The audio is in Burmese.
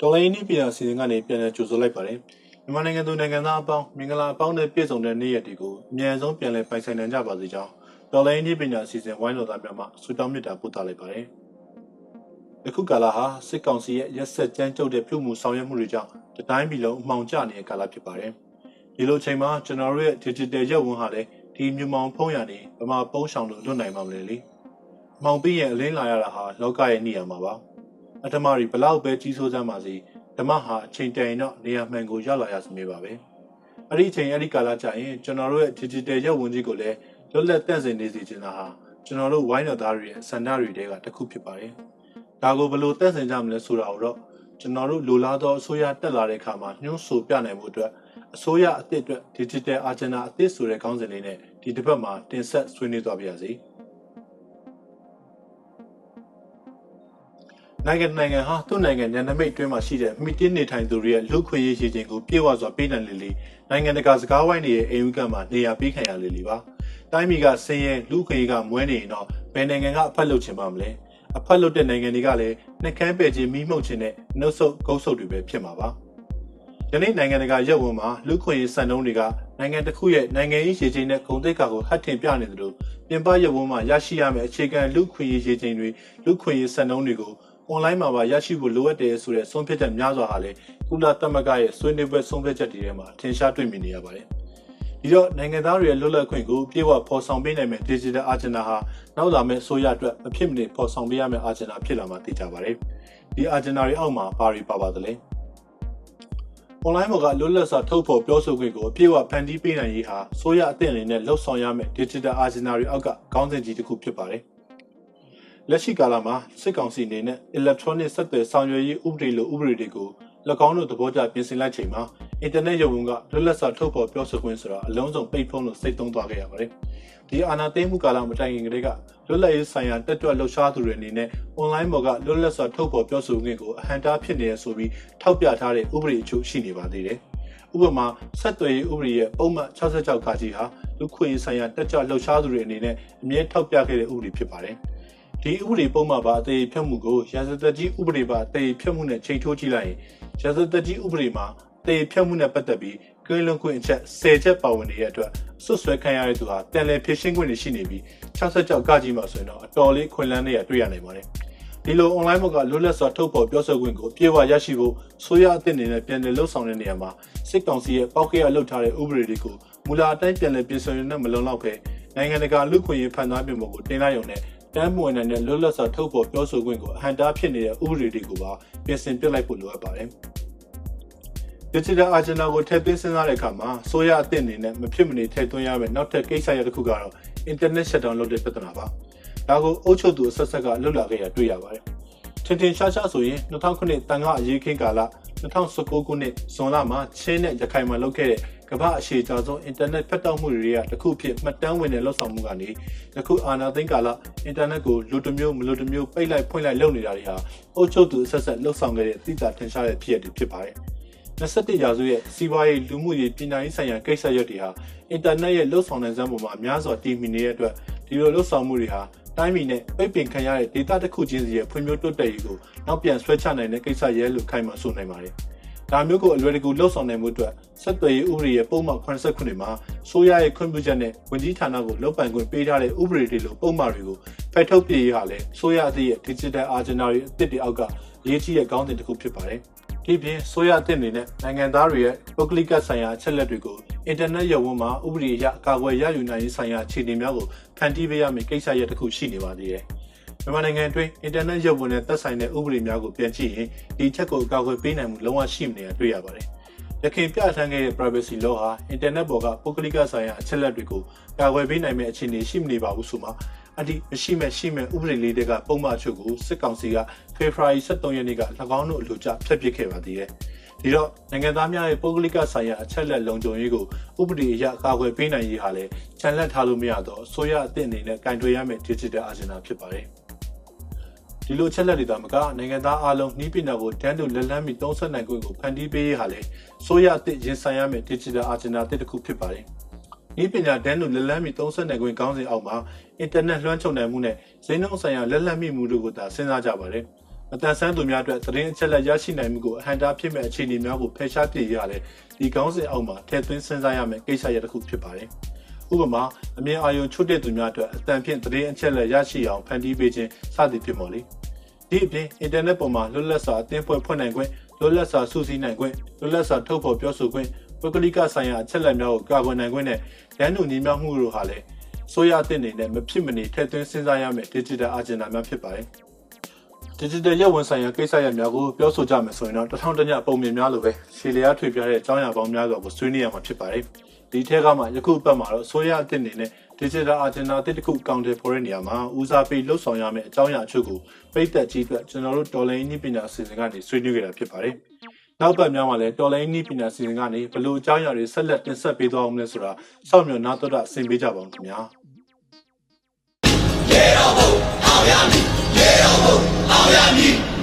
တော်လိုင်းနီးပြည်တော်စီစဉ်ကနေပြန်လည်ကြိုဆိုလိုက်ပါတယ်မြန်မာနိုင်ငံသူနိုင်ငံသားအပေါင်းမင်္ဂလာအပေါင်းနဲ့ပြည့်စုံတဲ့နေ့ရက်တွေကိုအမြန်ဆုံးပြန်လည်ပိုင်ဆိုင်နိုင်ကြပါစေကြောင်းတော်လိုင်းနီးပြည်တော်စီစဉ်ဝိုင်းတော်သားများမှဆုတောင်းမေတ္တာပို့သလိုက်ပါတယ်အခုကာလဟာစစ်ကောင်စီရဲ့ရက်ဆက်ကြမ်းကြုတ်တဲ့ပြုမှုဆောင်ရွက်မှုတွေကြောင့်တတိုင်းပြည်လုံးအမှောင်ကျနေတဲ့ကာလဖြစ်ပါတယ်ဒီလိုချိန်မှာကျွန်တော်တို့ရဲ့ digital ရုပ်ဝန်ဟာလည်းဒီမြူမောင်ဖုံးရနေဗမာပုံးဆောင်လို့လွတ်နိုင်မှာမလဲလေမောင်ပြီးရင်အလင်းလာရတာဟာလောကရဲ့နေရာမှာပါ အတ္တမတွေဘလောက်ပဲကြီးစိုးစမ်းပါစေဓမ္မဟာအချိန်တန်ရင်တော့နေရာမှန်ကိုရောက်လာရစမြဲပါပဲအဲ့ဒီအချိန်အဲ့ဒီကာလကြာရင်ကျွန်တော်တို့ရဲ့ digital ရုပ်ဝန်ကြီးကိုလည်းလွတ်လပ်တန့်စင်နေစေချင်တာဟာကျွန်တော်တို့ဝိုင်းတော်သားတွေရဲ့ဆန္ဒတွေတဲကတစ်ခုဖြစ်ပါတယ်ဒါကိုဘယ်လိုတန့်စင်ကြမလဲဆိုတာကိုတော့ကျွန်တော်တို့လိုလားသောအစိုးရတက်လာတဲ့အခါမှာညှို့ဆိုပြနိုင်မှုအတွက်အစိုးရအသစ်အတွက် digital agenda အသစ်ဆိုတဲ့ခေါင်းစဉ်လေးနဲ့ဒီတစ်ပတ်မှာတင်ဆက်ဆွေးနွေးသွားပါရစေ။ နိုင်ငံနိုင်ငံဟာသူ့နိုင်ငံညနမိတ်တွင်းမှာရှိတဲ့မိတင်းနေထိုင်သူတွေရဲ့လူခွင့်ရေးရည်ချင်းကိုပြေဝစွာပေးနိုင်လေလေနိုင်ငံတကာစကားဝိုင်းတွေရဲ့အိမ်ဥကမှာနေရာပေးခံရလေလေပါတိုင်းပြည်ကဆင်းရဲလူခွင့်ရေးကမွဲနေရင်တော့ဘယ်နိုင်ငံကအဖက်လုပ်ချင်ပါမလဲအဖက်လုပ်တဲ့နိုင်ငံတွေကလည်းနှကန်းပယ်ခြင်းမိမှုခြင်းနဲ့နှုတ်ဆုပ်ဂုတ်ဆုပ်တွေပဲဖြစ်မှာပါယနေ့နိုင်ငံတကာရပ်ဝန်မှာလူခွင့်ရေးစံနှုန်းတွေကနိုင်ငံတစ်ခုရဲ့နိုင်ငံရေးရည်ချင်းနဲ့ဂုဏ်သိက္ခာကိုဟတ်ထင်ပြနေတယ်လို့ပြင်ပရပ်ဝန်မှာရရှိရမယ့်အခြေခံလူခွင့်ရေးရည်ချင်းတွေလူခွင့်ရေးစံနှုန်းတွေကို online မှာပါရရှိဖို့လိုအပ်တယ်ဆိုတဲ့ဆုံးဖြတ်ချက်များစွာဟာလည်းကုလသမဂ္ဂရဲ့ဆွေးနွေးပွဲဆုံးဖြတ်ချက်တွေထဲမှာထင်ရှားတွေ့မြင်နေရပါတယ်။ဒီတော့နိုင်ငံသားတွေရဲ့လွတ်လပ်ခွင့်ကိုပြေဝဖော်ဆောင်ပေးနိုင်မယ့် digital agenda ဟာနောက်လာမယ့်ဆိုရအတွက်မဖြစ်မနေဖော်ဆောင်ပေးရမယ့် agenda ဖြစ်လာမှာသိကြပါတယ်။ဒီ agenda တွေအောက်မှာဘာတွေပါပါသလဲ။ online ပေါ်ကလွတ်လပ်စွာထုတ်ဖော်ပြောဆိုခွင့်ကိုအပြည့်အဝဖန်တီးပေးနိုင်ရေးဟာဆိုရအသင့်အနေနဲ့လှုပ်ဆောင်ရမယ့် digital agenda တွေအောက်ကခေါင်းစဉ်ကြီးတစ်ခုဖြစ်ပါတယ်။ လက်ရှိကာလမှာစစ်ကောင်စီအနေနဲ့ electronic ဆက်သွယ်ဆောင်ရွက်ရေးဥပဒေလိုဥပဒေတွေကို၎င်းတို့သဘောကျပြင်ဆင်လိုက်ချိန်မှာအင်တာနက်ရုံကလွတ်လပ်စွာထုတ်ဖော်ပြောဆိုခွင့်ဆိုတာအလုံးစုံပိတ်ဖုံးလို့စိတ်သုံးသွားခဲ့ရပါတယ်။ဒီအာဏာသိမ်းမှုကာလမတိုင်ခင်ကတည်းကလွတ်လပ်ရေးဆိုင်ရာတက်ကြွလှုပ်ရှားသူတွေအနေနဲ့ online ပေါ်ကလွတ်လပ်စွာထုတ်ဖော်ပြောဆိုခွင့်ကိုအဟန့်တားဖြစ်နေရဆိုပြီးထောက်ပြထားတဲ့ဥပဒေအချို့ရှိနေပါသေးတယ်။ဥပမာဆက်သွယ်ရေးဥပဒေရဲ့ပုံမှန်66ခါကြီးဟာလူခွင့်ရေးဆိုင်ရာတက်ကြွလှုပ်ရှားသူတွေအနေနဲ့အမြဲထောက်ပြခဲ့တဲ့ဥပဒေဖြစ်ပါတယ်။ ဒီဥပဒေပုံမှန်ပါအသေးဖြတ်မှုကိုရာဇသက်ကြီးဥပဒေပါအသေးဖြတ်မှုနဲ့ချိန်ထိုးကြည့်လိုက်ရင်ရာဇသက်ကြီးဥပဒေမှာအသေးဖြတ်မှုနဲ့ပတ်သက်ပြီးကင်းလွန်ခွင့်အချက်10ချက်ပါဝင်နေတဲ့အတွက်ဆွဆွဲခံရတဲ့သူဟာတန်လည်ဖြစ်ရှင်းခွင့်တွေရှိနေပြီး66ကကြီးမှာဆိုရင်တော့အတော်လေးခွင့်လန်းနေရတွေ့ရနိုင်ပါတယ်ဒီလို online ဘက်ကလွတ်လပ်စွာထုတ်ဖော်ပြောဆိုခွင့်ကိုပြေဝရရှိဖို့ဆိုရအသစ်အနေနဲ့ပြန်လည်လှုပ်ဆောင်တဲ့နေရာမှာစစ်ကောင်စီရဲ့ပောက်ကေရလှုပ်ထားတဲ့ဥပဒေတွေကိုမူလအတိုင်းပြန်လည်ပြင်ဆင်ရတဲ့မလုံလောက်ပဲနိုင်ငံတကာလူခွင့်ရေးဖန်သားပြင်ပေါ်ကိုတင်လိုက်ရုံနဲ့ တမ်းမွေနိုင်တဲ့လွတ်လပ်စွာထုတ်ဖော်ပြောဆိုခွင့်ကိုအဟန့်တားဖြစ်နေတဲ့ဥပဒေတွေကိုပါပြင်ဆင်ပြစ်လိုက်ဖို့လိုအပ်ပါတယ်။ Digital Agenda ကိုထည့်သွင်းစဉ်းစားတဲ့အခါမှာဆိုရအသင့်အနေနဲ့မဖြစ်မနေထည့်သွင်းရမယ့်နောက်ထပ်ကိစ္စရပ်တစ်ခုကတော့ Internet Shutdown လုပ်တဲ့ပြဿနာပါ။ဒါကိုအုပ်ချုပ်သူအဆက်ဆက်ကလှုပ်လာခဲ့ရတွေ့ရပါတယ်။ထင်ထင်ရှားရှားဆိုရင်2009တန်ကအရေးခင်းကာလ2019ခုနှစ်ဇွန်လမှာချင်းနဲ့ရခိုင်မှာလုပ်ခဲ့တဲ့ ကမ္ဘာအရှိကြာဆုံးအင်တာနက်ဖက်တောက်မှုတွေကတခုဖြစ်မှတ်တမ်းဝင်တဲ့လှုပ်ဆောင်မှုကနေယခုအာဏာသိမ်းကာလအင်တာနက်ကိုလူတစ်မျိုးမလူတစ်မျိုးပိတ်လိုက်ဖွင့်လိုက်လုပ်နေတာတွေဟာအုပ်ချုပ်သူအဆက်ဆက်လှုပ်ဆောင်ခဲ့တဲ့သိတာထင်ရှားတဲ့ဖြစ်ရပ်တွေဖြစ်ပါတယ်။21ရာစုရဲ့စီးပွားရေးလူမှုရေးပညာရေးဆိုင်ရာကိစ္စရပ်တွေဟာအင်တာနက်ရဲ့လှုပ်ဆောင်နိုင်စမ်းပုံမှာအများစွာတည်မီနေတဲ့အတွက်ဒီလိုလှုပ်ဆောင်မှုတွေဟာတိုင်းပြည်နဲ့ပိတ်ပင်ခံရတဲ့ဒေသတစ်ခုချင်းစီရဲ့ဖွံ့ဖြိုးတိုးတက်ရေးကိုနောက်ပြန်ဆွဲချနိုင်တဲ့ကိစ္စရဲလို့ခိုင်မာဆိုနိုင်ပါတယ်။ ဒါမျိုးကိုအလွယ်တကူလှုပ်ဆောင်နိုင်မှုအတွက်ဆက်သွယ်ရေးဥပဒေရဲ့ပုံမှန်89မှာဆိုရရဲ့ခွင့်ပြုချက်နဲ့ဝန်ကြီးဌာနကိုလုပ်ပိုင်ခွင့်ပေးထားတဲ့ဥပဒေတွေလိုပုံမှန်တွေကိုဖယ်ထုတ်ပြရေးဟာလည်းဆိုရအသည့်ရဲ့ digital agenda တွေအသစ်တွေအောက်ကရေးကြီးတဲ့ကောင်းတဲ့တစ်ခုဖြစ်ပါတယ်။ဒီပြင်ဆိုရအသစ်အနေနဲ့နိုင်ငံသားတွေရဲ့ပုဂ္ဂလိကဆိုင်ရာအချက်လက်တွေကိုအင်တာနက်ရုံဝန်မှာဥပဒေအရအကာအကွယ်ရယူနိုင်ရေးဆိုင်ရာအခြေအနေများကိုဖန်တီးပေးရမယ့်ကိစ္စရပ်တစ်ခုရှိနေပါသေးတယ်။ မြန်မာနိုင်ငံအတွင်းအင်တာနက်ရုပ်ဝန်နဲ့သက်ဆိုင်တဲ့ဥပဒေများကိုပြန်ကြည့်ရင်ဒီချက်ကိုအကာအကွယ်ပေးနိုင်မှုလုံးဝရှိမနေတာတွေ့ရပါတယ်။ရခိုင်ပြဋ္ဌာန်းခဲ့တဲ့ privacy law ဟာအင်တာနက်ပေါ်ကပုဂ္ဂလိကဆိုင်ရာအချက်အလက်တွေကိုကာကွယ်ပေးနိုင်မယ့်အခြေအနေရှိမနေပါဘူးဆိုမှအဒီမရှိမဲ့ရှိမဲ့ဥပဒေလေးတွေကပုံမှန်ချုပ်ကိုစစ်ကောင်စီကဖေဖော်ဝါရီ23ရက်နေ့က၎င်းတို့အလို့ကြဖျက်ပစ်ခဲ့ပါသေးတယ်။ဒီတော့နိုင်ငံသားများရဲ့ပုဂ္ဂလိကဆိုင်ရာအချက်လက်လုံခြုံရေးကိုဥပဒေအရကာကွယ်ပေးနိုင်ရေးဟာလည်းခြံလက်ထားလို့မရတော့အစိုးရအသစ်အနေနဲ့ကင်တွယ်ရမယ့် digital agenda ဖြစ်ပါတယ်။ ဒီလိုချက်လက်တွေသာမကနိုင်ငံသားအလုံးနှီးပညာကိုတန်းတူလက်လန်းပြီးသုံးဆက်နိုင်ခွင့်ကိုဖန်တီးပေးရဟာလေဆိုရအသစ်ရင်ဆိုင်ရမယ့် digital agenda တစ်ခုဖြစ်ပါတယ်။ဤပညာတန်းတူလက်လန်းပြီးသုံးဆက်နိုင်ခွင့်ကောင်းစဉ်အောက်မှာအင်တာနက်လွှမ်းခြုံနိုင်မှုနဲ့ဈေးနှုန်းဆိုင်ရာလက်လန်းမိမှုတို့ကိုသာစဉ်းစားကြပါတယ်။အတန်ဆန်းသူများအတွက်သတင်းအချက်အလက်ရရှိနိုင်မှုကိုအဟန့်တားဖြစ်မဲ့အခြေအနေများကိုဖယ်ရှားပြရတဲ့ဒီကောင်းစဉ်အောက်မှာထည့်သွင်းစဉ်းစားရမယ့်ကိစ္စရပ်တစ်ခုဖြစ်ပါတယ်။ ဥပမာအမြင်အာရုံချွတ်တဲ့သူများအတွက်အတန်ဖြင့်သတင်းအချက်အလက်ရရှိအောင်ဖန်တီးပေးခြင်းစသည်ဖြစ်ပေါ်လေ။ဒီအပြင်အင်တာနက်ပေါ်မှာလွတ်လပ်စွာအသင်းဖွဲ့ဖွင့်နိုင်ခွင့်လွတ်လပ်စွာစုစည်းနိုင်ခွင့်လွတ်လပ်စွာထုတ်ဖော်ပြောဆိုခွင့်ပုဂ္ဂလိကဆိုင်ရာအချက်အလက်များကိုကာကွယ်နိုင်ခွင့်နဲ့ရန်သူညီမျှမှုတို့ဟာလည်းဆိုရတဲ့အနေနဲ့မဖြစ်မနေထည့်သွင်းစဉ်းစားရမယ့် digital agenda များဖြစ်ပါတယ်။ digital ရပ်ဝန်ဆိုင်ရာကိစ္စရပ်များကိုပြောဆိုကြမယ်ဆိုရင်တော့တထောင်တညပုံမြင်များလိုပဲရှေလျားထွေပြတဲ့အကြောင်းအရာပေါင်းများစွာကိုဆွေးနွေးရမှာဖြစ်ပါတယ်။ ဒီထက်ကမှယခုအပတ်မှာတော့ဆိုရအသစ်အနေနဲ့ digital agenda အသစ်တစ်ခုကောင်တယ်ဖော်တဲ့နေရာမှာဦးစားပေးလှုပ်ဆောင်ရမယ့်အကြောင်းအရာအချို့ကိုပိတ်သက်ကြီးအတွက်ကျွန်တော်တို့တော်လိုင်းနည်းပညာအစီအစဉ်ကနေဆွေးနွေးခဲ့တာဖြစ်ပါတယ်။နောက်ပတ်များမှာလည်းတော်လိုင်းနည်းပညာအစီအစဉ်ကနေဘလို့အကြောင်းအရာတွေဆက်လက်တင်ဆက်ပေးသွားအောင်လဲဆိုတာစောင့်မျှော်နားတော်တာဆင်ပေးကြပါဦးခင်ဗျာ။ရေတော်ဘုံအောင်ရမည်ရေတော်ဘုံအောင်ရမည်